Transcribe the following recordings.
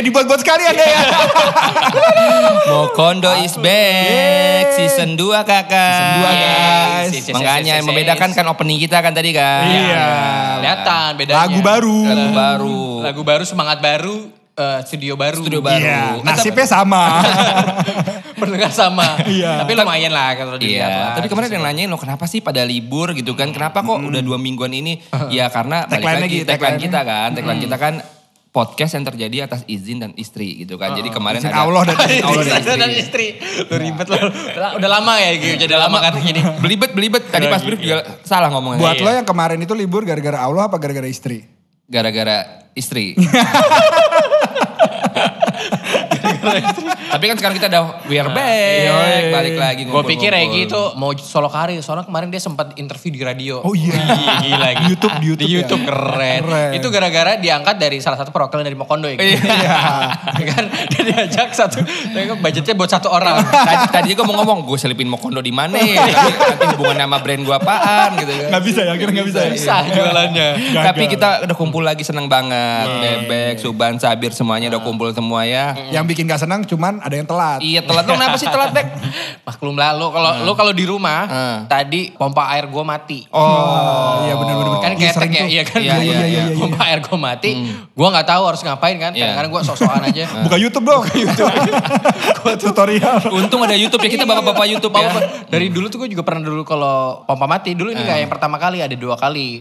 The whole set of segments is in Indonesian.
Kayak dibuat-buat sekalian deh ya. Mokondo is back season 2 kakak. Season dua, guys. Yes, yes, Makanya yang membedakan kan opening kita kan tadi kan. Iya. Kelihatan bedanya. Lagu baru. Lagu baru. Lagu baru, semangat baru, eh, studio baru. Studio baru. Iya, Kan nasibnya sama. Pendengar sama. Iya. Tapi lumayan lah kalau dilihat Iya, lah. tapi kemarin ada yang nanyain lo kenapa sih pada libur gitu kan? Kenapa kok udah dua mingguan ini? Ya karena balik Tagline-nya lagi gitu, tagline tagline-nya. kita kan, tagline kita kan podcast yang terjadi atas izin dan istri gitu kan. Jadi kemarin Izin ada Allah dan Allah dan Istri dan istri. istri. Lu ribet lu. Udah, lama ya gitu. Jadi lama kan gini. Belibet belibet tadi pas brief juga salah ngomongnya. Buat Iya. lo yang kemarin itu libur gara-gara Allah apa gara-gara istri? gara-gara istri. Tapi kan sekarang kita udah we are back, balik lagi Gue pikir. Regi itu mau solo karir. Soalnya kemarin dia sempat interview di radio. Oh iya. Ih, gila. Di YouTube, di YouTube Di ya. YouTube keren. Keren. Itu gara-gara diangkat dari salah satu perwakilan dari Mokondo ya. gitu. Iya. kan dia diajak satu. tapi budgetnya buat satu orang. Tadi, gue mau ngomong, gue selipin Mokondo di mana ya? Tapi nanti hubungan sama brand gue apaan gitu kan. Gak bisa ya, akhirnya gak bisa ya. Bisa jualannya. Gagal. Tapi kita udah kumpul lagi seneng banget. Bebek, Suban, Sabir semuanya udah kumpul semua ya. Yang bikin gak senang cuman ada yang telat. Iya telat lo kenapa sih telat Bek? Maklum lah lo kalau lo kalau di rumah Hmm. tadi pompa air gue mati. Oh, iya bener-bener. kan Iya, ketek ya, iya kan. Iya, iya, Gua- iya, Pompa air gue mati, gue nggak tahu harus ngapain kan. Iya. Kadang-kadang gue sok-sokan aja. Buka YouTube dong. YouTube. Tutorial. Untung ada YouTube ya kita bapak-bapak YouTube ya. Dari dulu tuh gue juga pernah dulu kalau pompa mati. Dulu ini nggak yang pertama kali, ada dua kali.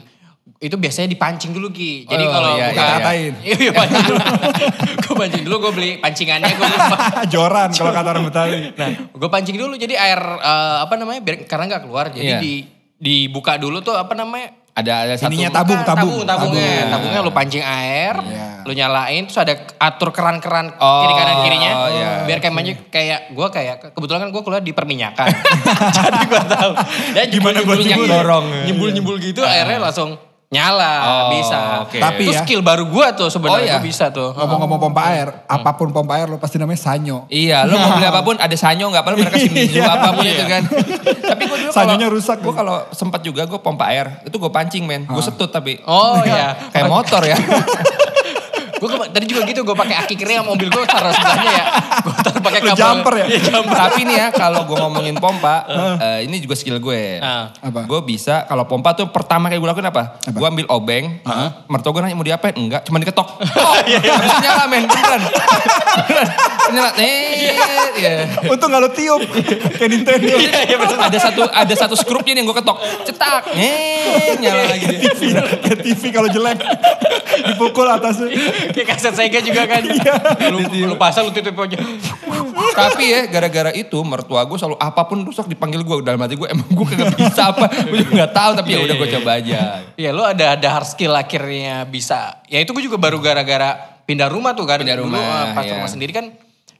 Itu biasanya dipancing dulu Ki. Jadi Oh, kalau iya, buka iya, iya. Iya, iya pancing dulu. gue pancing dulu, gue beli pancingannya, gue lupa. Joran kalau kata orang Betawi. Nah, gue pancing dulu jadi air eh, apa namanya? Biar karena nggak keluar. Jadi Iya. di dibuka dulu tuh apa namanya? Ada ada satu. Ininya tabung, tabung. tabung, tabungnya. Tabung. Tabungnya lu pancing air, Iya. lu nyalain, terus ada atur keran-keran Oh, kiri kanan kirinya. iya. Biar kayak maju kayak gue kayak kebetulan kan gue keluar di perminyakan. Jadi gue tahu. Ya Gimana buat nyembul- nyembul? dorong. Nyembul-nyembul gitu airnya langsung nyala, Oh, bisa. oke. Tapi itu ya- skill baru gue tuh Oh, sebenarnya iya? gue bisa tuh. Ngomong-ngomong pompa air, apa pun pompa air lo pasti namanya sanyo. Iya, lo mau beli apa pun ada sanyo nggak? Padahal mereka Shimizu Iya. apa pun itu kan. tapi gue dulu Sanyonya kalau rusak. gue kalau sempat juga gue pompa air itu gue pancing men, gue setut tapi. Oh iya. Kayak motor ya. Gue tadi juga gitu, gue pakai aki kering sama mobil gue taruh sebelahnya ya. Gue taruh pakai kabel. jumper ya? Iya, jumper. tapi nih ya kalau gue ngomongin pompa, eh, ini juga skill gue. Ah. Apa? Gue bisa kalau pompa tuh pertama kayak gue lakuin apa? Gue ambil obeng, mertua gue nanya mau diapain? Enggak, cuma diketok. Oh, habis itu nyala men, beneran. Beneran. nyala, eh, iya. Untung gak lo tiup. Kayak Nintendo. Iya, ada satu ada satu skrupnya nih yang gue ketok, cetak, eh, nyala lagi dia. TV, kayak TV kalau jelek. Dipukul atasnya. Kayak kaset Sega juga kan. lu, lu pasang lu tutup aja. Tapi ya gara-gara itu mertua gue selalu apa pun rusak dipanggil gue dalam hati gue emang gue kagak bisa apa gue juga nggak tahu tapi ya udah gue coba aja. Iya lu ada ada hard skill akhirnya bisa. Ya itu gue juga baru gara-gara pindah rumah tuh kan. Pindah Dulu, rumah, eh, pas iya. rumah sendiri kan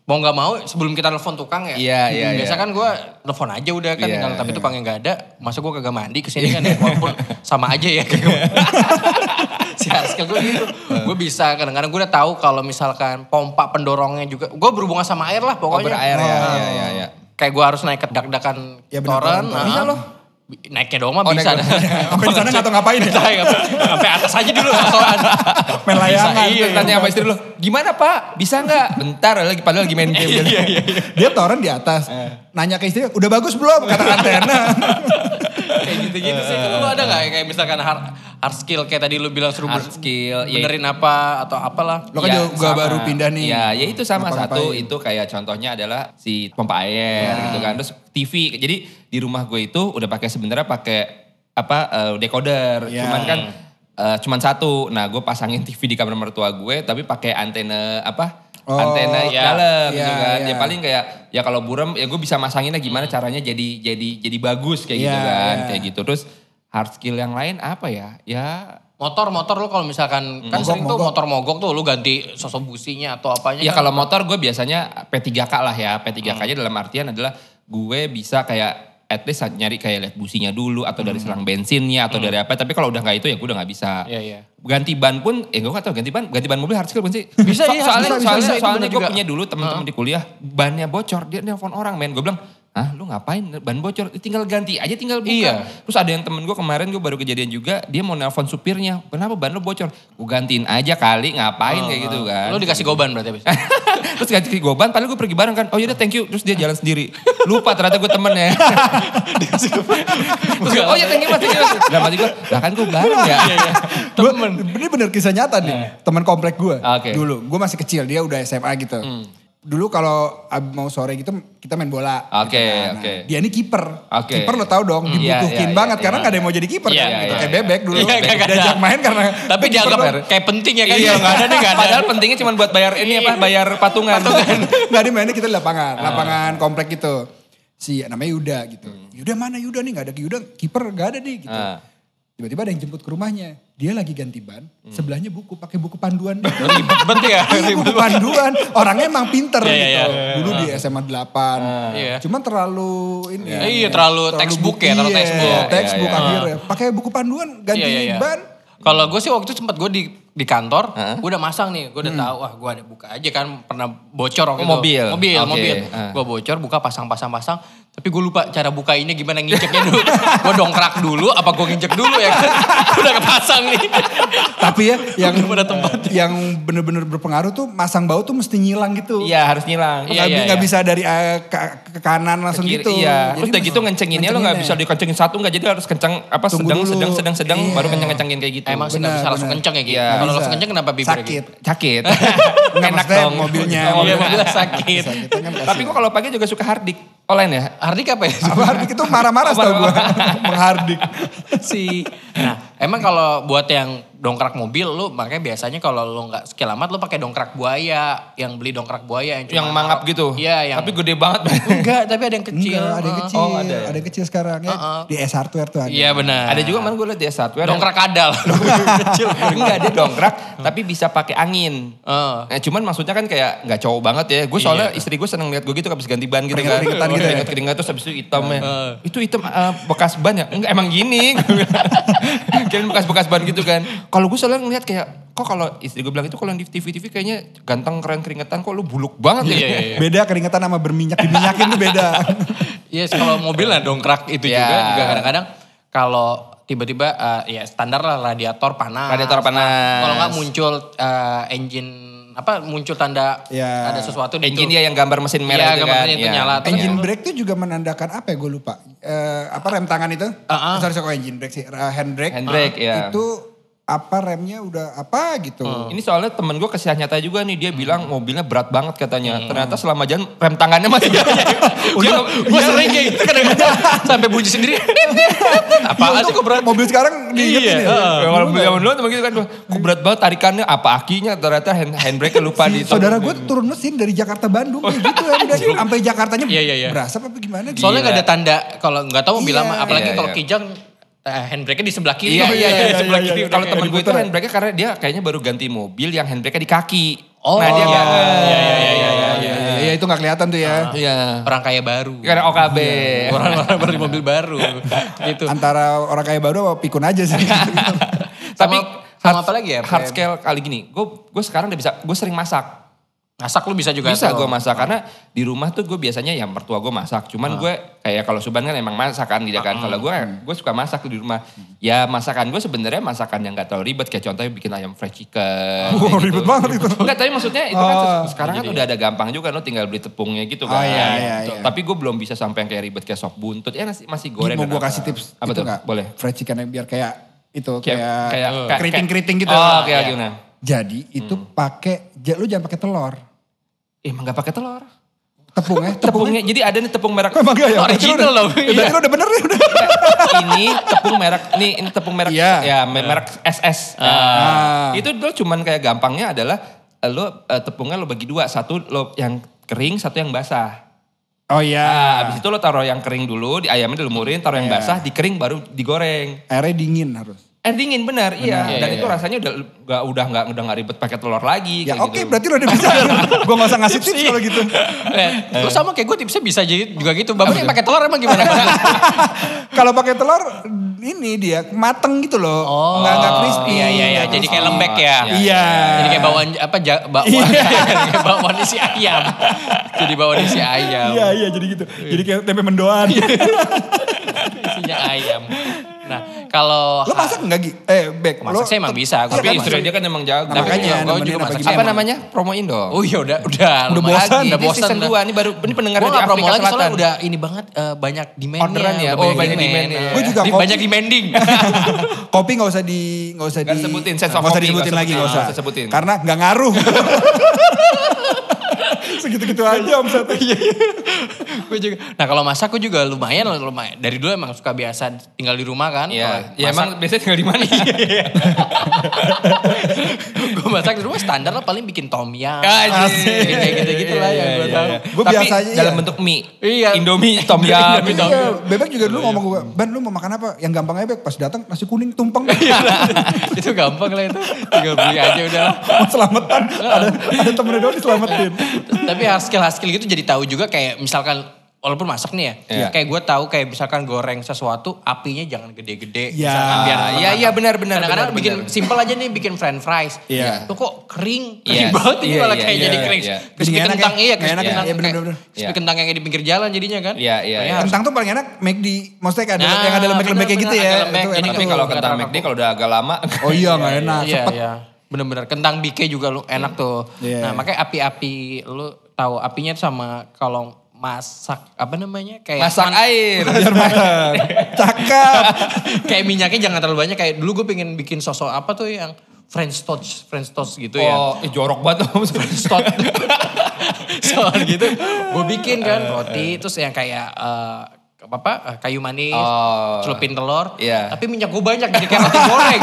mau nggak mau sebelum kita telepon tukang ya. Iya, iya, Biasa iya. kan gue telepon aja udah kan. Iya, Kalau tapi tukangnya nggak ada, masa gue kagak mandi ke sini kan ya. Walaupun sama aja ya. si skill gue gitu. gue bisa kadang-kadang gue udah tahu kalau misalkan pompa pendorongnya juga. Gue berhubungan sama air lah Oh pokoknya. berair ya, ya, ya, ya. Kayak gue harus naik ke dak-dakan Ya bener, toren. toren. nah. Bisa loh. Naiknya doang mah Oh, bisa. Sampai di sana gak tau ngapain ya. Sampai atas aja dulu sosokan. Main layangan. Bisa, iya. Tanya sama istri lo, gimana pak? Bisa nggak? Bentar lagi padahal lagi main game. Iya, iya, iya. Dia toren di atas. Nanya ke istri, udah bagus belum? Kata antena. Kayak gitu-gitu sih. Lu ada gak kayak misalkan hard, hard skill kayak tadi lu bilang suruh ber- skill, ya. benerin apa atau apalah. Lo kan Ya, juga sama. baru pindah nih. Ya, ya itu sama Ngapa-ngapain. satu itu kayak contohnya adalah si pompa air Ya. gitu kan. Terus TV. Jadi di rumah gue itu udah pakai sebenarnya pakai apa eh, decoder. Ya. Cuman kan eh, cuman satu. Nah, gue pasangin TV di kamar mertua gue tapi pakai antena apa? Oh, antena ya. dalam Ya, gitu kan. Ya ya. paling kayak ya kalau buram ya gue bisa masanginnya gimana caranya jadi jadi jadi bagus kayak gitu Ya, kan. ya. Kayak gitu. Terus hard skill yang lain apa ya? Ya Motor-motor lu kalau misalkan kan Mogok, sering tuh mogok. motor mogok tuh lu ganti sosok businya atau apanya. Ya kan. kalau motor gue biasanya P3K lah ya. P3K-nya dalam artian adalah gue bisa kayak at least nyari kayak lihat businya dulu atau dari selang bensinnya atau dari apa. Tapi kalau udah nggak itu ya gue udah nggak bisa. Iya, iya. Ganti ban pun, ya gue gak tau ganti ban, ganti ban mobil hard skill sih? Bisa, iya, soalnya, bisa, soalnya, bisa, itu soalnya bener gue punya dulu teman-teman di kuliah, bannya bocor, dia nelpon orang men. Gue bilang, ah lu ngapain ban bocor? Tinggal ganti aja, tinggal buka. Iya. Terus ada yang temen gue kemarin gue baru kejadian juga, dia mau nelpon supirnya, kenapa ban lu bocor? Gue gantiin aja kali, ngapain kayak gitu kan. Lo dikasih goban berarti abis. Terus ganti goban, padahal gue pergi bareng kan. Oh yaudah thank you. Terus dia jalan sendiri. Lupa ternyata gue temennya. Terus gue, oh ya thank you mas, thank you mas. Dalam hati gue, lah kan gue bareng ya. Gua, ini bener kisah nyata nih. Teman komplek gue. Oke. Dulu, gue masih kecil, dia udah SMA gitu. Dulu kalau mau sore gitu kita main bola. Oke, gitu kan. Nah, oke. Dia ini kiper. Oke. Kiper lo tau dong, Hmm. Iya, dibutuhin iya, banget iya, karena iya. nggak ada yang mau jadi kiper Iya, kan. iya, gitu. iya. Kayak bebek dulu. Iya, nggak ada. Diajak main karena Tapi dianggap kayak penting ya kan. Iya, Kalau nggak ada nih nggak ada. Padahal pentingnya cuma buat bayar ini apa, bayar patungan. Nggak dimainin kita di lapangan. Ah. Lapangan komplek gitu. Si namanya Yuda gitu. Hmm. Yuda mana Yuda nih? Gak ada Yuda. Kiper gak ada nih gitu. Tiba-tiba ada yang jemput ke rumahnya. Dia lagi ganti ban. Hmm. Sebelahnya buku. pakai buku panduan. Ribet banget ya. Iya buku panduan. Orangnya emang pinter Iya, iya, gitu. iya. Dulu di SMA 8. Iya. Cuman terlalu ini. Iya, terlalu textbook ya, terlalu iya, textbook. textbook Iya, iya. akhirnya. Pakai buku panduan ganti iya, iya. ban. Kalau gue sih waktu itu sempat gue di di kantor, Hah? gue udah masang nih, gue udah tahu, wah gue ada buka aja kan, pernah bocor waktu Oh, itu. mobil. Mobil, Oke, mobil. ah. Gue bocor, buka pasang-pasang-pasang, tapi gue lupa cara buka ini gimana nginjeknya dulu. gue dongkrak dulu, apa gue nginjek dulu ya kan? udah kepasang nih. Tapi ya yang Belum ada tempat. yang bener-bener berpengaruh tuh masang bau tuh mesti nyilang gitu. Iya harus nyilang. Iya, Nggak iya, iya. bisa dari eh, ke, ke kanan langsung Kiri, gitu. Iya. Jadi Terus udah gitu ngencenginnya lo nggak bisa dikencengin satu nggak jadi harus kenceng apa Tunggu sedang, dulu. sedang sedang sedang Iya. baru kenceng kencengin kayak gitu. Emang sih nggak bisa langsung kenceng ya gitu. Iya. Kalau Bisa. langsung kenceng kenapa bibirnya Sakit. gitu? Sakit. Enak dong. mobilnya. Iya, mobilnya. mobilnya sakit. Kan Tapi kok kalau pagi juga suka hardik online ya? Hardik apa ya? Apa Hardik itu marah-marah tau gue. Menghardik. si. Nah, emang kalau buat yang dongkrak mobil lu makanya biasanya kalau lu nggak skill amat lu pakai dongkrak buaya, yang beli dongkrak buaya yang cuma Yang mangap gitu. Iya, yang Tapi gede banget. enggak, tapi ada yang kecil. Enggak, ada yang Heeh. kecil. Oh, ada ya? Ada yang kecil sekarang ya. Heeh. Di S Hardware tuh ada. Iya benar. Ada juga mana gue liat di hardware. dongkrak kadal. kecil. Enggak dia dongkrak tapi bisa pakai angin. Heeh. Nah, cuman maksudnya kan kayak nggak cowok banget ya. Gue soalnya istri gue seneng lihat gue gitu habis ganti ban gitu kan. Keringet-keringetan gitu ya? Keringet-keringet terus habis itu hitamnya. Itu hitam eh, bekas ban ya? Enggak emang gini. Kirain bekas-bekas ban gitu kan. Kalau gue selalu ngeliat kayak kok kalau istri gue bilang itu kalau yang di TV-TV kayaknya ganteng keren keringetan kok lu buluk banget ya. Iya, iya, iya. Beda keringetan sama berminyak diminyakin tuh beda. Iya, kalau mobil lah dongkrak itu Iya. juga juga kadang-kadang kalau tiba-tiba eh, ya standar lah radiator panas. Radiator panas. Kalau nggak muncul eh, engine apa muncul tanda Iya. ada sesuatu di Engine itu. dia yang gambar mesin merah Iya, itu gambar kan. mesin itu Iya. nyala. Terus engine lu- brake tuh juga menandakan apa ya gue lupa. Eh, apa rem tangan itu? Ah, ah. Sorry, sorry, kok engine brake sih. Eh, handbrake. Handbrake, Ah, iya. Itu apa remnya udah apa gitu. Ini soalnya temen gue kesih nyata juga nih dia bilang Hmm. mobilnya berat banget katanya. Ternyata selama jalan rem tangannya masih Gue gue sering kayak gitu kadang-kadang sampai bunyi sendiri. Apaan sih kok berat? Mobil sekarang diingetin Iya, ya. Ya, kalau beli zaman dulu tuh gitu kan, kok berat banget tarikannya, apa akinya, ternyata hand, handbrake lupa di Saudara gue turun mesin dari Jakarta Bandung kayak gitu handbrake. Sampai Jakartanya Iya, iya, iya. berasap apa gimana? gitu. Soalnya nggak ada tanda kalau nggak tahu mobil lama, apalagi kalau kijang eh, handbrake-nya di sebelah kiri. Iya, Oh, iya, iya, di sebelah iya, kiri. iya. Kalau Kayak temen gue itu diputer ya? handbrake karena dia kayaknya baru ganti mobil yang handbrake di kaki. Oh, nah dia iya. nggak Iya, iya, iya, iya, iya, Iya, iya, itu gak kelihatan tuh ya. Iya. Orang kaya baru. Karena OKB. Orang-orang beli mobil baru. gitu. Antara orang kaya baru sama pikun aja sih. Tapi sama apa lagi ya? Hard scale kali gini, gue gue sekarang udah bisa, gue sering masak. Masak lu bisa juga Bisa gue masak karena di rumah tuh gue biasanya ya mertua gue masak. Cuman gue kayak kalau Suban kan emang masak kan gitu kan. Kalau gue gue suka masak tuh di rumah. Ya masakan gue sebenarnya masakan yang gak terlalu ribet kayak contohnya bikin ayam fried chicken. Wah, kayak ribet banget itu. Enggak tapi maksudnya itu kan Oh, sekarang kan udah ada gampang juga lo tinggal beli tepungnya gitu Oh, kan. iya, iya, Gitu. iya. Tapi gue belum bisa sampai yang kayak ribet kayak sop buntut. Ya masih, masih goreng. mau gue kasih tips Apa itu tuh? gak? Boleh. Fried chickennya biar kayak itu Kayak- kayak, kayak- kayak- keriting-keriting gitu. Oh, oke gimana? Jadi itu pakai, ja- lu jangan pakai telur. Eh, emang gak pakai telur. Tepungnya, Tepungnya, jadi ada nih tepung merek. Emang gak ya? Original dong. Ya, berarti lu udah bener nih. Udah. ini tepung merek nih ini tepung merek Iya. ya me- merek SS. Nah, Ah. Itu lo cuman kayak gampangnya adalah eh, lo eh, tepungnya lo bagi dua, satu lo yang kering, satu yang basah. Oh Nah, iya. abis itu lo taruh yang kering dulu, di ayamnya dilumurin, taruh yang Iya. basah, dikering baru digoreng. Airnya dingin harus. Air dingin benar, iya. Benar. Dan Iya, itu iya. rasanya udah nggak udah nggak udah nggak ribet pakai telur lagi. Ya oke gitu. berarti lo udah bisa. gue gak usah ngasih tips kalau gitu. Eh, Lu sama kayak gue tipsnya bisa jadi juga gitu. Bapak yang pakai telur emang gimana? Kalau pakai telur ini dia mateng gitu loh. Oh, Nggak nggak crispy. Iya iya iya. Jadi kayak lembek ya. Iya. Jadi kayak bawaan apa ja, bakwan. kayak bawaan isi ayam. Jadi bawaan isi ayam. Iya iya jadi gitu. Jadi kayak tempe mendoan. Isinya ayam. Kalau lo masak nggak Gi? Eh Bek. Masak lo- saya emang bisa. Tapi Iya, istri dia kan emang jago. Nah, makanya gue nemenin juga apa masak apa emang. namanya? Promoin dong. Oh iya udah udah Udah bosan, Lagi, udah ini bosan season. 2 ini baru ini pendengar Gue dari promo Afrika lagi soalnya udah ini banget eh, banyak demandnya. Orderan ya? Oh, banyak demand-nya. Gue juga kopi. banyak demanding. Kopi nggak usah di nggak usah di sebutin, sense of nggak usah disebutin lagi sebutin. nggak usah. Nggak usah sebutin. Karena nggak ngaruh. Segitu-gitu aja omsetnya. gue juga. Nah kalau masak gue juga lumayan lumayan. Dari dulu emang suka biasa tinggal di rumah kan. Iya, ya masak- emang biasanya tinggal di mana? gue masak di rumah standar lah paling bikin tom yum. Bikin kayak gitu-gitu lah yang gue tahu. Gue Tapi biasa aja dalam iya. bentuk mie. Iya. Indomie, tom yum. Iya, Bebek juga dulu ngomong gue, Ban lu mau makan apa? Yang gampang aja Bek, pas datang nasi kuning tumpeng. itu gampang lah itu. Tinggal beli aja udah lah. selamatan, ada, ada temennya doang diselamatin. Tapi hard skill hard skill gitu jadi tahu juga kayak misalkan walaupun masak nih ya, Iya. kayak gue tahu kayak misalkan goreng sesuatu apinya jangan gede-gede. Ya. misalkan biar Iya, iya benar benar. Kadang-kadang bikin benar. simple aja nih bikin french fries. Iya. Tuh kok kering, Iya. kering banget ini Iya, malah iya, kayak iya, jadi iya, kering. iya. Crispy enak kentang ya? iya, crispy ya? kentang. Iya, bener, kayak bener, Crispy Iya. kentang yang di pinggir jalan jadinya kan. Iya, iya, iya. Kentang tuh paling enak McD, maksudnya kayak ada Nah, yang ada lembek-lembeknya gitu ya. Tapi kalau kentang terlalu McD kalau udah agak lama. Oh iya nggak enak, Iya, iya. Bener-bener kentang BK juga lu enak tuh. Iya. Nah, makanya api-api lu tahu apinya sama kalau masak apa namanya kayak Masak man- air. Biar. Cakep. kayak minyaknya jangan terlalu banyak kayak dulu gue pengen bikin sosok apa tuh yang French toast French toast gitu ya Oh, eh, jorok banget. French toast soal gitu gue bikin kan roti terus yang kayak eh, apa eh, kayu manis Oh. celupin telur Iya. tapi minyak gue banyak jadi kayak roti goreng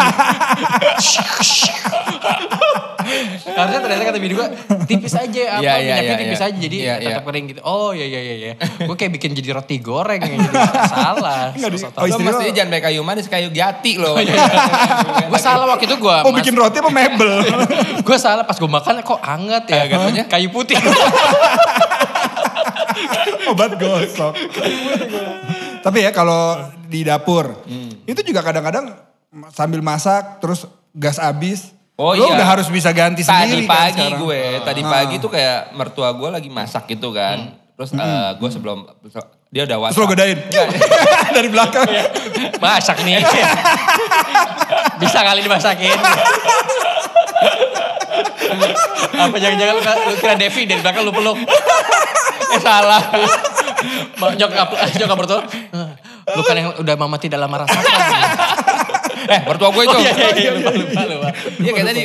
harusnya ternyata kata bini gue tipis aja apa Iya, iya, minyaknya iya, tipis iya. aja jadi Iya, iya. tetap kering gitu oh iya iya iya iya gue kayak bikin jadi roti goreng yang jadi salah di- oh, istri lo- mestinya jangan pakai kayu manis, kayu jati loh. gue salah waktu itu gue Oh bikin roti apa mebel? gue salah pas gue makan kok anget ya Eh, katanya? kayu putih Obat gosok. Tapi ya kalau di dapur, Hmm. itu juga kadang-kadang sambil masak terus gas habis. Oh lo iya. udah harus bisa ganti Tadi sendiri kan pagi sekarang. gue, tadi Ah. pagi tuh kayak mertua gue lagi masak gitu kan. Terus eh, gue sebelum dia udah Terus lo WhatsApp. godain. Dari belakang. masak nih bisa kali dimasakin apa jangan-jangan lu, lu kira Devi dari belakang lu peluk eh salah nyokap nyokap bertuah lu kan yang udah mama tidak lama rasakan Eh mertua gue itu. oh iya iya iya lupa lupa lupa Iya kayak tadi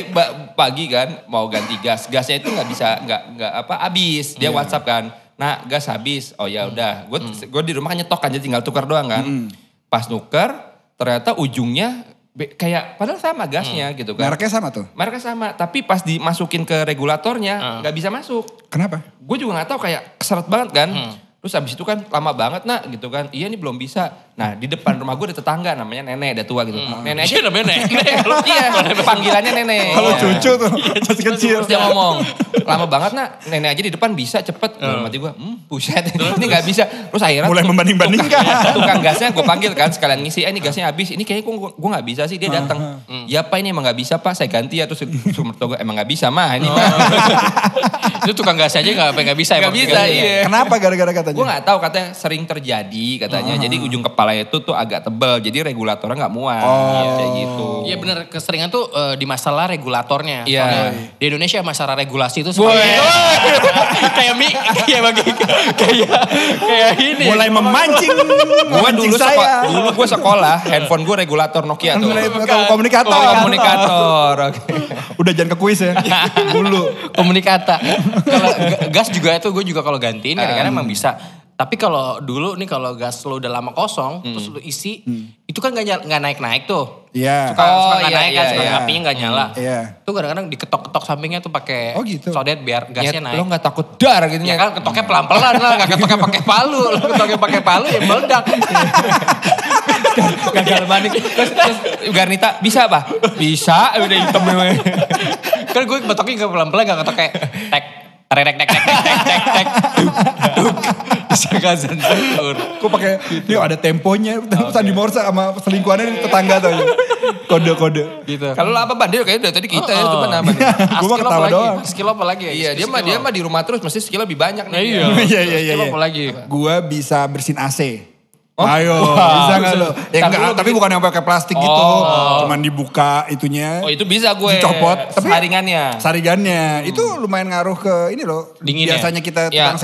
pagi kan mau ganti gas, gasnya itu nggak bisa nggak nggak apa habis. Dia WhatsApp kan, nah gas habis. Oh ya udah, gue gue di rumah kan nyetok kan, jadi tinggal tukar doang kan. Pas nuker, ternyata ujungnya be- kayak padahal sama gasnya gitu kan. Mereknya sama tuh. Mereknya sama, tapi pas dimasukin ke regulatornya nggak bisa masuk. Kenapa? Gue juga nggak tahu kayak keseret banget kan. Terus abis itu kan lama banget nak gitu kan. Iya ini belum bisa. Nah di depan rumah gue ada tetangga namanya nenek, ada tua gitu. Nenek aja Iya namanya nenek. iya, panggilannya nenek. Kalau Iya. cucu tuh masih kecil. Terus dia ngomong, lama banget nak, nenek aja di depan bisa cepet. Dalam hati gue, hmm buset, ini gak bisa. Terus akhirnya Mulai tukang- membanding-bandingkan. tukang- Tukang gasnya gue panggil kan, sekalian ngisi, eh ini gasnya habis. Ini kayaknya gue, gue gak bisa sih, dia datang. Ya pak ini emang gak bisa pak, saya ganti ya. Terus sumber gue, emang gak bisa mah ini mah. itu tukang gas aja nggak nggak bisa Nggak emang bisa, iya. Kenapa gara-gara katanya? Gue gak tahu katanya sering terjadi katanya. Jadi ujung kepala itu tuh agak tebel, jadi regulatornya gak muat. Kayak gitu. Iya bener, keseringan tuh eh, di masalah regulatornya. Iya. Soalnya Di Indonesia masalah regulasi itu seperti itu. kayak mi, kayak bagi, kayak kayak ini. Mulai memancing. Gue memancing dulu, saya. dulu gue sekolah, handphone gue regulator Nokia tuh. Mulai komunikator. Oh, komunikator. oke. Udah jangan ke kuis ya. Dulu. komunikata. Kalau gas juga itu gue juga kalau gantiin kadang-kadang emang bisa. Tapi kalau dulu nih kalau gas lo udah lama kosong, hmm. terus lo isi, hmm. itu kan gak, gak naik-naik tuh. Iya. Yeah. Suka, oh, suka iya, gak yeah, naik yeah, suka yeah. apinya gak nyala. Hmm, iya. Yeah. Itu kadang-kadang diketok-ketok sampingnya tuh pakai oh, gitu. sodet biar gasnya ya, naik. Lo gak takut dar gitu. Ya kan ketoknya pelan-pelan lah, gak ketoknya pakai palu. Lo ketoknya pakai palu ya meledak. Gagal iya. manik. Terus, Garnita, bisa apa? Bisa, udah hitam. kan gue ketoknya gak pelan-pelan, gak ketok kayak tek, rek-rek tek tek tek tek tek gak sensor. Gue pakai, ini ada temponya, Sandi Morse sama selingkuhannya di tetangga tuh. Kode-kode. Gitu. Kalau apa Ban? Dia kayaknya dari tadi kita ya, coba nama. Gua mah ketawa doang. Skill apa lagi ya? Iya, dia mah dia mah di rumah terus mesti skill lebih banyak nih. Iya, Iya, iya, iya, Skill iya. apa lagi? Gue bisa bersihin AC. Oh. Ayo, Wah. bisa gak lo? Ya Tapi enggak, lo tapi bukan yang pakai plastik gitu. Oh. Cuman dibuka itunya. Oh itu bisa gue. Dicopot. Tapi Saringannya. Saringannya. Itu lumayan ngaruh ke ini loh. Dingin ya? Biasanya kita Ya. tukang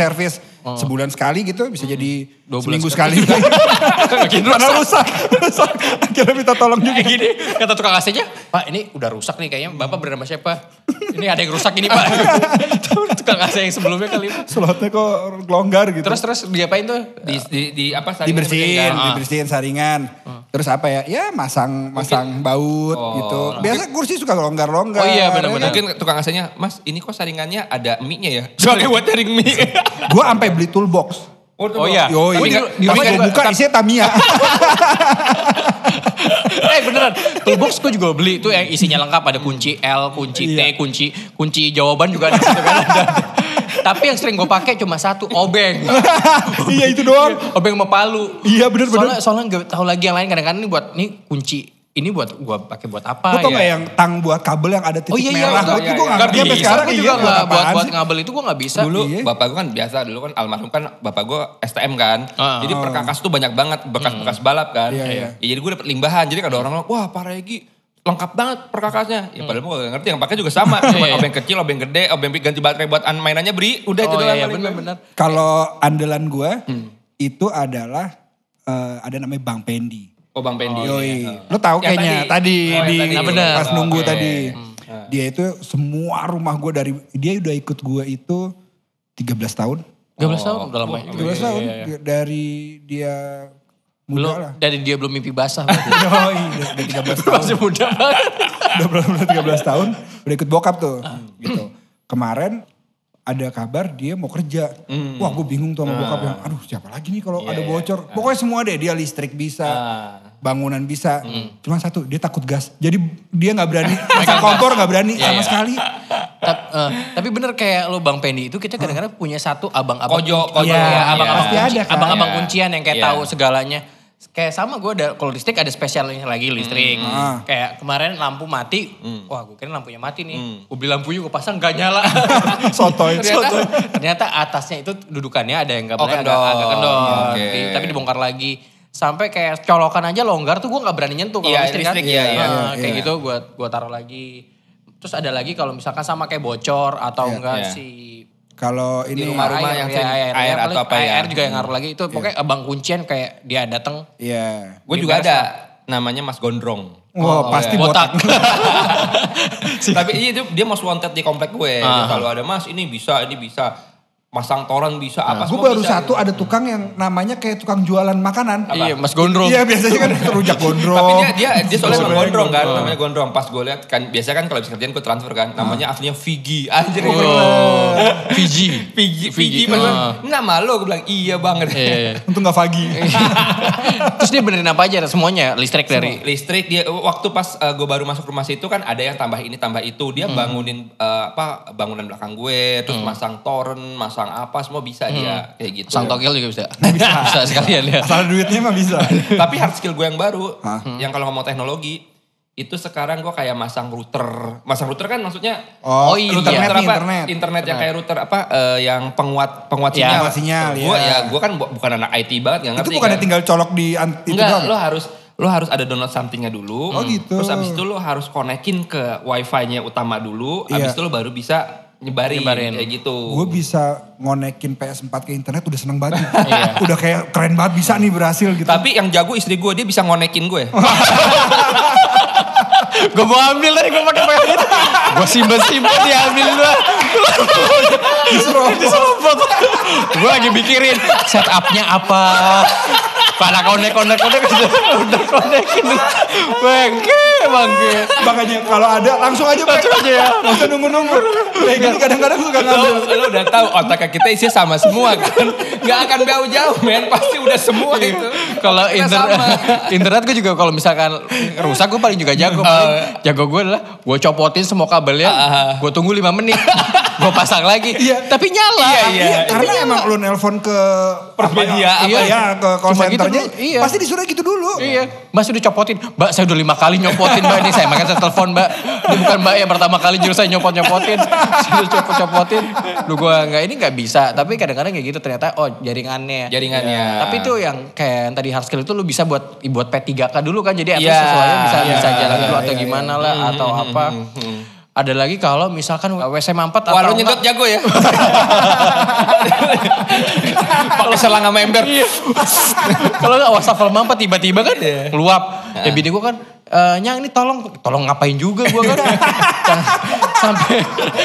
servis sebulan sekali gitu bisa jadi Dua seminggu sekali. Makin Karena rusak. rusak. Akhirnya minta tolong juga. Kayak gini, kata tukang AC-nya, Pak ini udah rusak nih kayaknya, Bapak bernama siapa? Ini ada yang rusak ini Pak. tukang AC yang sebelumnya kali. Slotnya kok longgar gitu. Terus terus diapain tuh? Di, di, di apa saringan dibersihin, kan? dibersihin saringan. Terus apa ya? Ya masang masang baut Oh, gitu. Biasa kursi suka longgar-longgar. Oh iya, benar-benar. Mungkin tukang AC-nya, Mas ini kok saringannya ada mie-nya ya? Soalnya buat nyaring mie. Gue sampai beli toolbox. Oh iya. Yo, Tapi ini di- rumah gue buka isinya Tamiya. eh beneran, toolbox gue juga beli itu yang isinya lengkap ada kunci L, kunci T, Iya. kunci kunci jawaban juga ada. gitu kan. Tapi yang sering gue pakai cuma satu, obeng. iya itu doang. obeng sama palu. Iya, bener, Soalnya bener. soalnya nggak tahu lagi yang lain kadang-kadang ini buat ini kunci ini buat gue pakai buat apa Lo tau ya? gak yang tang buat kabel yang ada titik Oh iya iya, merah? itu- Gue iya, gue iya. gak Nggak ngerti sampai bisa, sekarang. gue iya, juga buat nggak buat sih? ngabel itu gue nggak bisa. Dulu Iya. bapak gue kan biasa, dulu kan almarhum kan bapak gue STM kan. Ah. Jadi perkakas tuh banyak banget bekas-bekas balap kan. Iya, iya. Ya, jadi gue dapet limbahan. Jadi ada orang bilang, wah Pak Regi lengkap banget perkakasnya. Ya padahal gue gak ngerti yang pakai juga sama. Cuma Iya, iya. obeng kecil, obeng gede, obeng ganti baterai buat an- mainannya beri. Udah itu Oh doang iya, iya benar-benar. Kalau andalan gue Hmm. itu adalah eh, ada namanya Bang Pendi. Oh Bang Pendi. Yoi. Iya. Lo tahu Yang kayaknya tadi, Oh, yang di tadi. Nah, bener. pas nunggu Oke. tadi. Hmm. Dia itu semua rumah gue dari dia udah ikut gue itu 13 tahun. 13 tahun udah lama. 13 tahun Dia- dari dia muda Belum lah. dari dia belum mimpi basah berarti. Yoi, udah, udah 13 tahun. Masih muda banget. udah belum 13 tahun udah ikut bokap tuh Ah. gitu kemarin ada kabar dia mau kerja Hmm. wah gue bingung tuh sama bokap yang aduh siapa lagi nih kalau Iya, ada bocor pokoknya semua deh dia listrik bisa Ah. Bangunan bisa Hmm. cuma satu dia takut gas jadi dia nggak berani pasang kompor nggak berani Iya, sama iya. sekali Ta- eh, tapi bener kayak lo Bang Pendi itu kita kadang-kadang punya satu abang-abang. Kojo, kojo. Iya, Iya, abang-abang pasti kunci- ada kan. abang-abang Iya. kuncian yang kayak Iya. tahu segalanya. Kayak sama gue ada kalau listrik ada spesialnya lagi listrik. Ah. Kayak kemarin lampu mati, Hmm. wah gue kira lampunya mati nih. Gue beli lampunya gue pasang gak nyala. sotoy ternyata, ternyata atasnya itu dudukannya ada yang gak Oh, boleh agak, kendor. agak kendor. Oke. Di- tapi dibongkar lagi. Sampai kayak colokan aja longgar tuh gue gak berani nyentuh kalau Iya, listrik, listrik, kan. iya, iya. Nah, Iya, kayak iya. gitu gue gua taruh lagi. Terus ada lagi kalau misalkan sama kayak bocor atau Iya. enggak Iya. si kalau ini rumah-rumah yang sering air paling atau apa ya. Air juga yang ngaruh lagi itu pokoknya abang kuncian kayak dia datang ya Gue Dia juga ada namanya Mas Gondrong. wah pasti botak, Tapi iya itu dia most wanted di komplek gue. Dia Ah. selalu ada mas ini bisa, ini bisa. Masang toran bisa, apa gue semua baru bisa. satu ada tukang yang namanya kayak tukang jualan makanan Iya, Mas Gondrong. iya biasanya kan rujak gondrong Tapi dia dia dia soalnya emang gondrong kan, namanya gondrong. Pas gue lihat kan biasa kan kalau bisa kerjaan gue transfer kan, namanya aslinya Vigi. Anjir. Oh. Vigi, Vigi. Vigi. Pas Ah. nama lo gue bilang iya banget. Iya, iya. untung gak pagi Terus dia benerin apa aja semuanya listrik dari listrik dia waktu pas gue baru masuk rumah situ kan ada yang tambah ini tambah itu dia bangunin eh, apa bangunan belakang gue terus masang toren masang apa semua bisa dia kayak gitu sang togel juga bisa. bisa. sekalian ya. asal duitnya mah bisa tapi hard skill gue yang baru Hah? yang kalau ngomong teknologi itu sekarang gue kayak masang router masang router kan maksudnya Oh, iya. router, internet apa internet. internet yang kayak router apa eh, yang penguat penguat Iya, sinyal penguat sinyal, gue iya. ya gue kan bu- bukan anak IT banget nggak Itu ngerti bukannya kan. tinggal colok di itu Enggak, doang? lo harus lo harus ada download somethingnya dulu. Oh, gitu. Terus abis itu lo harus konekin ke wifi-nya utama dulu. Abis Iya. itu lo baru bisa nyebarin, Nyebarin. kayak gitu. Gue bisa ngonekin PS4 ke internet udah seneng banget. Iya. udah kayak keren banget bisa nih berhasil gitu. Tapi yang jago istri gue dia bisa ngonekin gue. gue mau ambil tadi gue pakai pakai Gue simpen simpen diambil dulu. Diserobot. gue lagi mikirin setupnya apa. Pada konek konek konek udah konekin. Bangke bangke. Makanya kalau ada langsung aja. Langsung aja ya. Usah nunggu-nunggu. Kayak gini kadang-kadang suka Lo, ngambil. lo udah tahu otak kita isi sama semua kan. Gak akan jauh-jauh men. Pasti udah semua itu. Kalau internet, internet gue juga kalau misalkan rusak gue paling juga jago. Paling jago gue adalah gue copotin semua kabelnya, gue tunggu 5 menit, gue pasang lagi. Iya. Tapi nyala. Iya, iya. Karena emang lu nelpon ke Persmedia, apa, apa iya, ke call gitu iya. pasti disuruh gitu dulu. Iya, Mbak sudah copotin. Mbak saya udah lima kali nyopotin Mbak ini saya makanya saya telepon Mbak. Ini bukan Mbak yang pertama kali jurus saya nyopot nyopotin. Saya udah copot copotin. Lu gua nggak ini nggak bisa. Tapi kadang-kadang kayak gitu ternyata oh jaringannya. Jaringannya. Tapi itu yang kayak yang tadi hard skill itu lu bisa buat buat P3K dulu kan. Jadi at least Iya, sesuatu bisa iya, bisa jalan iya, dulu atau iya, gimana lah atau apa. Ada lagi kalau misalkan WC mampet Wah atau lo nyedot enggak- jago ya. Pakai selang sama ember. Kalau nggak wastafel mampet tiba-tiba kan Iya. ngeluap. Ya bini gue kan, eh Nyang ini tolong, tolong ngapain juga gue kan. sampai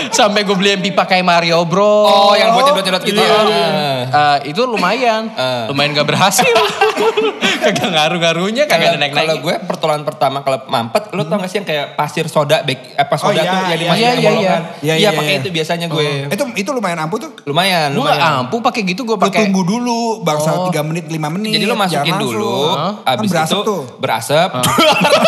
sampai gue beliin pipa kayak Mario Bro. Oh yang buat nyedot-nyedot gitu ya. Eh, itu lumayan, Eh. lumayan gak berhasil. Kagak ngaruh-ngaruhnya, kagak ada Kalau naik-naik. gue pertolongan pertama kalau mampet, lo tau gak sih yang kayak pasir soda, bek, apa soda iya, tuh yang iya, dimasukin iya, ke iya, bolongan. iya. Iya, Iya, pakai iya. itu biasanya gue. Itu itu lumayan ampuh tuh. Lumayan, lumayan. ampuh pakai gitu gue pakai. tunggu dulu bangsa 3 menit 5 menit. Jadi lo masukin dulu, abis kan berasap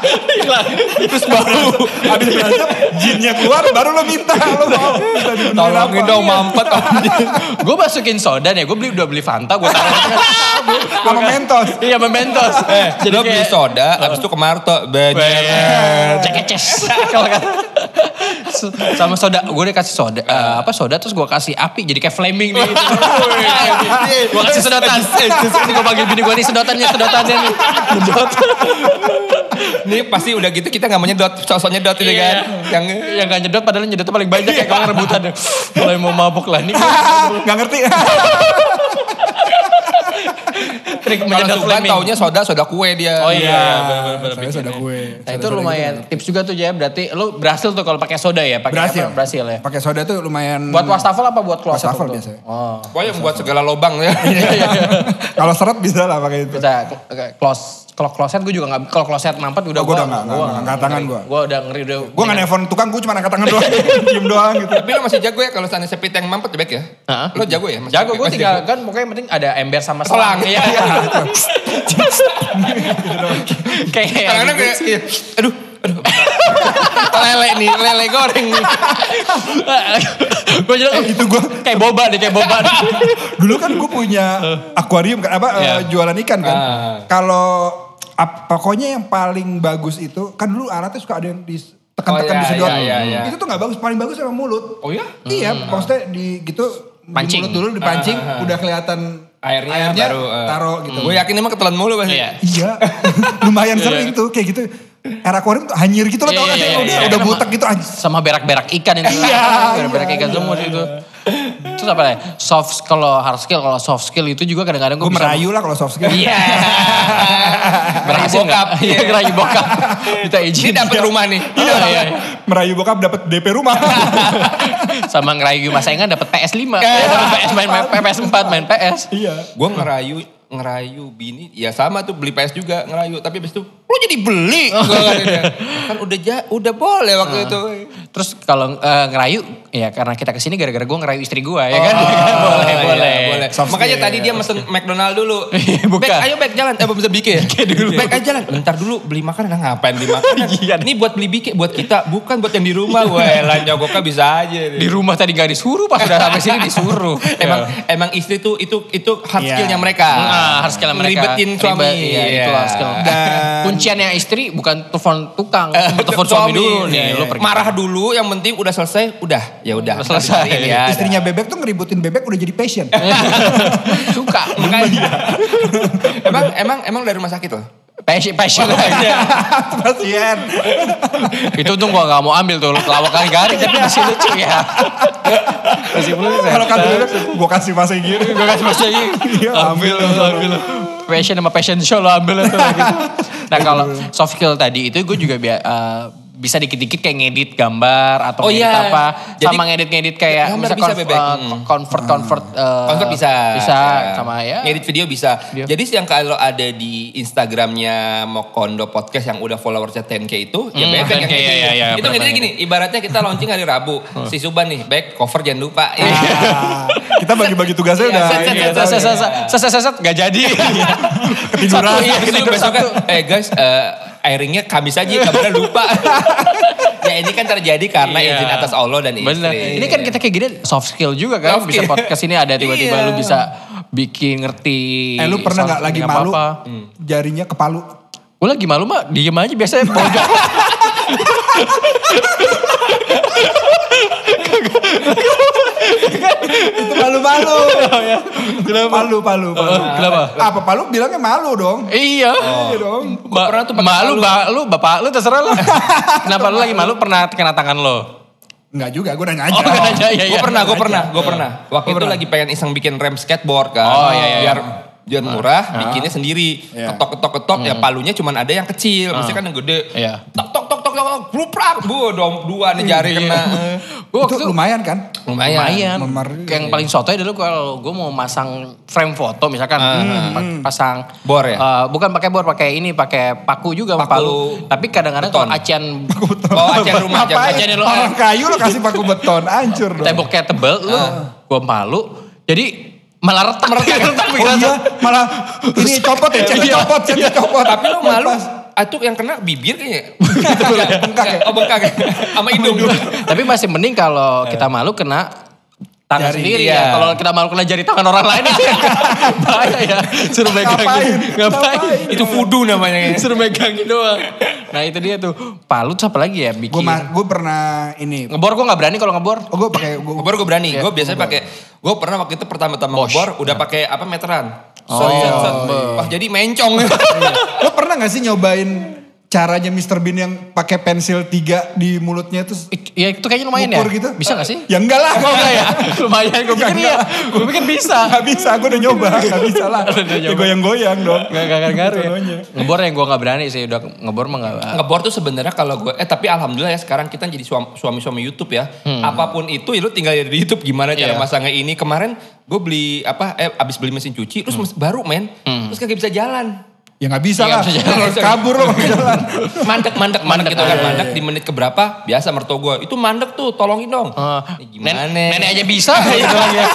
berasap. Terus baru habis berasap jinnya keluar baru lo minta lo mau minta Tolongin dong Iya. mampet. gue masukin soda nih, gue beli udah beli Fanta, gue taruh sama mentos. Iya, mementos. Eh, Jadi lo beli soda, abis itu ke Marto. Banyak. Cekeces. Kalau. Sama soda, gue udah kasih soda, eh, apa soda terus gue kasih api jadi kayak flaming nih. Gitu. gue kasih sedotan. Gue panggil bini gue nih sedotannya, sedotannya nih. Sedot. Nih pasti udah gitu kita gak mau nyedot, sosok nyedot ini Iya. kan. Yang Yang gak nyedot padahal nyedotnya paling banyak kayak kalau rebutan. Mulai mau mabuk lah nih. Gak ngerti. Trik kalau menyedot flaming. taunya soda, soda kue dia. Oh iya, bener-bener Saya sudah gue. Nah itu lumayan tips juga tuh ya. Berarti lu berhasil tuh kalau pakai soda ya? Pakai Berhasil. apa? Berhasil ya. Pakai soda tuh lumayan. Buat wastafel apa buat kloset? Wastafel tuh? biasanya. Oh. Pokoknya buat segala lobang ya. Kalau seret bisa lah pakai itu. Bisa close kalau kloset gue juga nggak kalau kloset mampet udah Oh, gua udah nggak- nggak- nggak angkat tangan gua. Gue udah ngeri udah. Gue gak nelfon tukang, gue cuma angkat tangan doang. Diem doang gitu. Tapi lo masih jago ya kalau sana sepi tank mampet back ya? Hah? Lo jago ya? Masih Jago gue masih tinggal jago? kan pokoknya yang penting ada ember sama Selang. selang. Iya. Kayak Kadang-kadang kayak, iya, aduh, aduh. lele nih, lele goreng nih. gue jadi itu gue kayak boba deh kayak boba. Dulu kan gue punya akuarium kan, apa eh, Iya. jualan ikan kan. Ah. Kalau ap- pokoknya yang paling bagus itu kan dulu alatnya suka ada yang ditekan-tekan Oh, iya, disedot. iya, iya, iya. Itu tuh nggak bagus, paling bagus emang mulut. Oh ya? Iya, maksudnya di gitu Pancing. di mulut dulu dipancing, Ah, ah, ah. udah kelihatan Airnya, baru. eh. taruh gitu. Gue yakin emang ketelan mulu pasti. Iya. Iya, lumayan sering tuh kayak gitu. Air akuarium tuh hanyir gitu loh, Iya, tau gak iya, sih? iya, Udah, iya. udah Sama- butek gitu. sama berak-berak ikan itu. Iya, berak-berak iya, ikan iya. semua itu. Terus apa lagi? Soft kalau hard skill, kalau soft skill itu juga kadang-kadang gue bisa merayu lah kalau soft skill. Iya. Berhasil bokap. nggak? Iya, ngerayu bokap. Minta izin. Ini dapat rumah nih. Iya, iya. Merayu bokap dapat DP rumah. Sama ngerayu mas Engan dapat PS5. Iya. Ya, dapat PS main, main PS4 main PS. iya. Gue ngerayu ngerayu bini ya sama tuh beli PS juga ngerayu tapi habis itu lu jadi beli kan udah ja, udah boleh waktu itu Terus kalau eh, ngerayu, ya karena kita ke sini gara-gara gue ngerayu istri gue, ya kan? Oh, boleh, iya, boleh. boleh. Soft Makanya skill. tadi dia mesen McDonald dulu. Iya, bukan. Back, ayo back jalan. Eh, bisa bike ya? dulu. Back aja jalan. Bentar dulu beli makanan. Nah, ngapain beli makanan? Iya. Ini buat beli bike buat kita, bukan buat yang di rumah. Wah, lah nyogoknya bisa aja. Di rumah tadi gak disuruh, pas udah sampai sini disuruh. emang emang istri tuh itu itu hard Iya. skillnya mereka. Nah, harus skill mereka. Ribetin suami. Ribet, Iya, itu hard skill. Dan- Kunciannya istri bukan telepon tukang, Eh, telepon suami dulu nih. Iya, Lu iya. pergi. Marah dulu, yang penting udah selesai, udah. Ya udah. Selesai. Ya, Istrinya bebek tuh ngeributin bebek udah jadi passion. Suka. Makanya. emang emang emang dari rumah sakit loh. Passion, passion. Pasien. itu untung gua gak mau ambil tuh lawak kali garing tapi masih lucu ya. Masih lucu. Kalau bebek, gue kasih masih gini. Gue kasih masih lagi. Iya, ambil, ambil. Passion sama passion show lo ambil itu gitu. Nah kalau soft skill tadi itu gue juga eh, bisa dikit-dikit kayak ngedit gambar atau Oh, ngedit iya. apa Jadi- sama ngedit-ngedit kayak Gambar bisa bisa, Bebek. Hmm. convert convert eh, Konvert bisa. bisa Ya. sama ya Ngedit video bisa. Video. Jadi yang kalau ada di Instagramnya Mokondo Podcast yang udah followersnya 10k itu, ya Hmm, bebek yang 10K, ngedit. ya, ya, ya, itu ngeditnya gini, ibaratnya kita launching hari Rabu. Si Suban nih, back cover jangan lupa. Ya. Kita bagi-bagi tugasnya Iya, udah. set, set, ini set, ya, ya. nggak jadi Ketiduran. Iya, besoknya, eh guys, airingnya Kamis aja, kabarnya lupa. ya ini kan terjadi karena Iya. izin atas Allah dan istri. Bener. Ini kan kita kayak gini soft skill juga kan. Soft bisa podcast ini ada tiba-tiba Iya. lu bisa bikin ngerti. Eh lu pernah nggak lagi something malu apa-apa. jarinya ke palu? Gue lagi malu mah diem aja biasanya pojok. Itu malu-malu. Palu, palu, palu. Kenapa? Apa palu bilangnya malu dong. iya. Iya dong. Ba- pernah tuh malu, palu. ba- lu bapak lu terserah lu. Kenapa lu lagi malu pernah kena tangan lo? Enggak juga, gue nanya aja. Oh, nggak nanya, iya, gue iya. pernah, gue pernah, gue pernah. Waktu itu lagi pengen iseng bikin rem skateboard kan. Oh, iya, iya, Biar biar murah, bikinnya sendiri. Iya. Ketok, ketok, ketok. Ya palunya cuman ada yang kecil. Mesti kan yang gede. Iya. Tok, tok, tok, Bluprak. Bu, dong, dua nih jari kena. Gue Itu lumayan kan? Lumayan. lumayan. Memar- Kayak yang paling sotoy dulu kalau gue mau masang frame foto misalkan pa- pasang Bor ya? Eh, bukan pakai bor, pakai ini, pakai paku juga Paku palu. Tapi kadang-kadang kalau acian Oh, acian rumah. acian rumah. Aja nih lo, Orang kayu lo kasih paku beton, hancur dong. temboknya tebel, lu gue malu. Jadi malah retak. retak Oh iya, malah ini copot ya, cek copot, cek copot. Tapi lo malu. Itu yang kena bibir kayaknya. bengkak ya? Oh bengkak ya? Sama hidung. Tapi masih mending kalau kita malu kena tangan Jari, sendiri iya. ya. Kalau kita malu kena jari tangan orang lain itu bahaya ya. Suruh megangin. Ngapain? Ngapain? Ngapain? Itu voodoo namanya. Suruh megangin doang. Nah itu dia tuh. Palu tuh apa lagi ya bikin. gue pernah ini. Ngebor gue gak berani kalau ngebor. Oh gue pakai gue Ngebor gue berani. Gue biasanya pakai. Gue pernah waktu itu pertama-tama ngebor udah pakai apa meteran. Oh, Set, iya. Wah jadi mencong. Lo pernah gak sih nyobain caranya Mr. Bean yang pakai pensil tiga di mulutnya terus Ya itu kayaknya lumayan ya. gitu? Bisa gak sih? Ya enggak lah. Oh enggak ya? Lumayan gue pikir Enggak. iya. Gue pikir bisa. Gak bisa, gue udah nyoba. Gak bisa lah. Ya goyang-goyang dong. Gak gak gak ngaruh ya. Ngebor yang gue gak berani sih. Udah ngebor mah gak. ngebor tuh sebenarnya kalau gue eh tapi alhamdulillah ya sekarang kita jadi suam- suami-suami YouTube ya. Apa pun itu ya lu tinggal di YouTube gimana cara Hmm. Iya. masangnya ini. Kemarin gue beli apa eh abis beli mesin cuci terus mes- baru men. Terus kagak bisa jalan. Ya gak bisa Iya, lah. nggak bisa. Jalan. Kabur lo gak jalan. mandek mandek mandek gitu kan. Iya, iya, mandek di menit keberapa biasa mertua gue itu mandek tuh tolongin dong. Eh, Ini gimana? Nen- nenek aja bisa. Gitu lagi. Ya.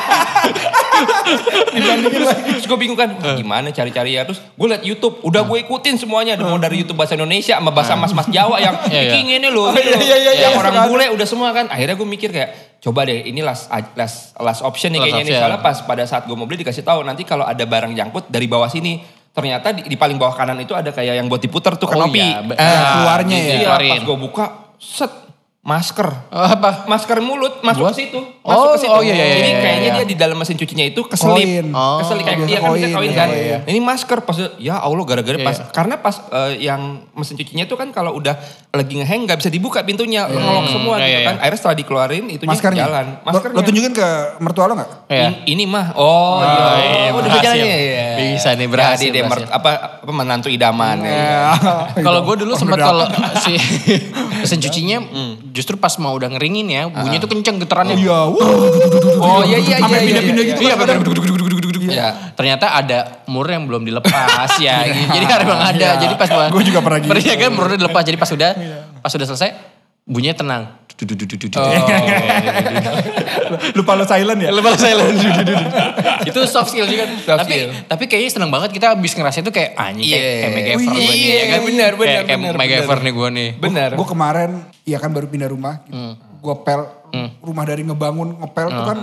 terus gue bingung kan wah, gimana cari-cari ya? Terus gue liat YouTube udah gue ikutin semuanya. Mau dari YouTube bahasa Indonesia sama bahasa mas-mas Jawa yang Iya, iya. King ini loh Oh, iya, iya, iya, yang iya, orang bule udah semua kan. Akhirnya gue mikir kayak coba deh ini last last last option nih Last kayaknya nih option. soalnya pas pada saat gue mau beli dikasih tahu nanti kalau ada barang jangkut dari bawah sini ternyata di, di paling bawah kanan itu ada kayak yang buat diputer tuh Oh kanopi iya, be- Ah, keluarnya ya. Iya, pas gue buka set masker Oh, apa? masker mulut masuk Buat? ke situ. Oh, Masuk ke situ. oh, iya, iya, Jadi iya, kayaknya iya. dia di dalam mesin cucinya itu keselip. Koin. Oh. Keselip kayak dia kan bisa koin, iya, kan. iya. Nah, Ini masker pas ya Allah gara-gara pas Iya. karena pas eh, yang mesin cucinya itu kan kalau udah lagi ngeheng nggak bisa dibuka pintunya, ngelok semua Iya, gitu iya, kan. Akhirnya setelah dikeluarin itunya Maskernya. jalan. Maskernya. Lo tunjukin ke mertua lo gak? Iya. In- ini mah oh, iya. iya, Oh, udah berhasil. jalan ya. Bisa nih, berhasil, Jadi deh berhasil. apa apa menantu idaman. ya. Kalau gue dulu Oh, sempat kalau si mesin cucinya justru pas mau udah ngeringin ya, bunyinya tuh kenceng getarannya. Iya, wuh. Oh iya iya iya. Iya, pindah-pindah iya. gitu Iya, kadang-kadang. Iya. Ternyata ada mur yang belum dilepas ya. Jadi memang ada. Iya. Jadi pas Gua juga pernah gitu. Iya kan murnya dilepas. Jadi pas udah pas udah selesai bunyinya tenang. Oh. Lupa lo silent ya? Lepas silent. itu soft skill juga. Soft tapi skill. tapi kayaknya seneng banget kita abis ngerasa itu kayak anjing kayak, Iya. kayak MacGyver Wih, gue nih iya, ya kan. benar, benar, Kayak, kayak benar, MacGyver nih gue nih. Benar. Gue kemarin, ya kan baru pindah rumah. Gue pel, rumah dari ngebangun, ngepel tuh kan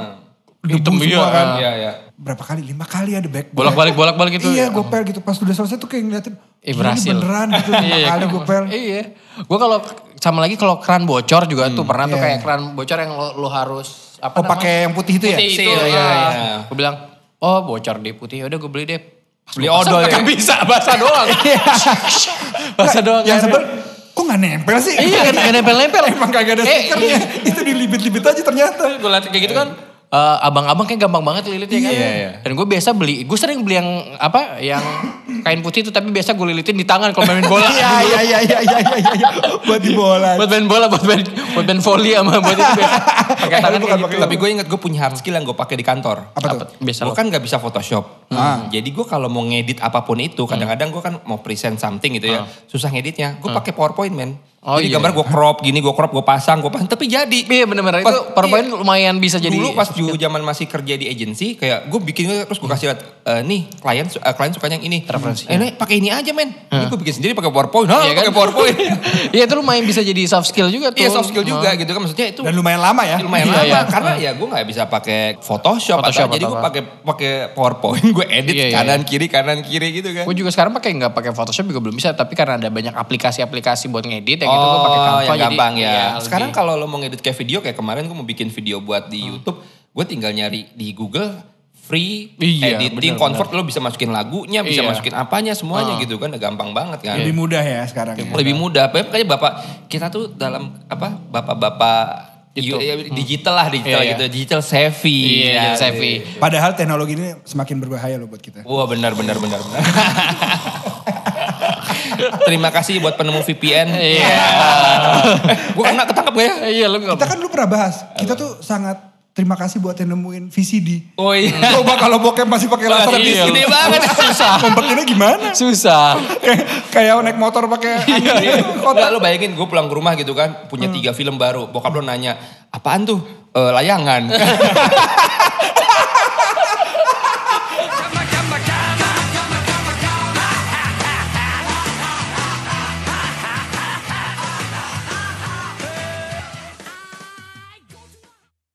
debu Hitam, semua iya. kan. Iya iya. Berapa kali? Lima kali ada back. Bolak-balik bolak-balik gitu. Iya gue pel gitu. Pas udah selesai tuh kayak ngeliatin. Eh, "Gila, berhasil. Ini beneran gitu. Lima Iya, kali gue pel. Iya. Gue kalau sama lagi kalau keran bocor juga tuh pernah tuh Iya. kayak keran bocor yang lo, lo harus apa Oh pakai yang putih itu ya? putih itu. Seal, iya, iya. Gue bilang, oh bocor deh putih. Yaudah gue beli deh. Pas Beli odol ya? bisa, basah doang. basah doang. Yang airnya. sebel, kok gak nempel sih? Iya kan, gak nempel-nempel. Emang kagak ada Eh, stikernya. Itu dilibit-libit aja ternyata. gue liat kayak gitu kan. Eh, abang-abang kayak gampang banget lilitnya kan. Iya, iya. Dan gue biasa beli, gue sering beli yang apa, yang kain putih itu tapi biasa gue lilitin di tangan kalau main bola. Iya iya iya iya iya iya iya. Buat di bola. buat main bola, buat main, buat main volley sama buat itu biasa. Pakai tangan bukan gitu. Tapi gue inget gue punya hard skill yang gue pakai di kantor. Apa tuh? Biasa Gue kan gak bisa Photoshop. Ah. Jadi gue kalau mau ngedit apa pun itu, kadang-kadang gue kan mau present something gitu ya, susah ngeditnya. Gue pakai PowerPoint men. Oh, jadi iya. gambar gue crop gini, gue crop, gue pasang, gue pasang, tapi jadi. Iya bener-bener Pas- itu PowerPoint iya. lumayan bisa jadi. Dulu pas dulu zaman masih kerja di agency, kayak gue bikin terus gue kasih lihat, "Eh, nih klien su- eh, klien sukanya yang ini. Referensi. Eh, nih, pakai ini aja men. Ini gue bikin sendiri pakai PowerPoint. Hah, Iya kan? pakai PowerPoint. Iya itu lumayan bisa jadi soft skill juga tuh. Iya soft skill juga gitu kan maksudnya itu Dan lumayan lama ya. lumayan Iya, lama iya. karena ya gue nggak bisa pakai Photoshop, Photoshop atau, jadi atau gue apa. pakai pakai PowerPoint gue edit Iya, iya, kanan kiri kanan kiri gitu kan. Gue juga sekarang pakai nggak pakai Photoshop juga belum bisa, tapi karena ada banyak aplikasi-aplikasi buat ngedit yang gitu gue pakai Canva Oh, yang jadi gampang ya. lebih- Sekarang kalau lo mau ngedit kayak video kayak kemarin gue mau bikin video buat di YouTube, gue tinggal nyari di Google free Iya, editing bener, convert lo bisa masukin lagunya, bisa Iya. masukin apanya semuanya gitu kan, gampang banget kan. Lebih mudah ya sekarang ya. Lebih mudah. Makanya bapak kita tuh dalam apa bapak-bapak Itu. ya, digital lah digital Iya, iya. gitu, digital savvy. Iya, Ya, savvy. Padahal teknologi ini semakin berbahaya loh buat kita. Wah benar benar benar benar. Terima kasih buat penemu VPN. Iya. Gue kena ketangkep gak ya? Iya lu nggak Kita kan dulu pernah bahas, kita tuh sangat terima kasih buat yang nemuin VCD. Oh iya. Coba kalau bokep masih pakai laser Iya, disc, gede banget. susah. Ngumpetinnya gimana? susah. kayak naik motor pakai angin gitu, Enggak lo bayangin gue pulang ke rumah gitu kan, punya tiga film baru. Bokap lo nanya, apaan tuh? "Eh, layangan.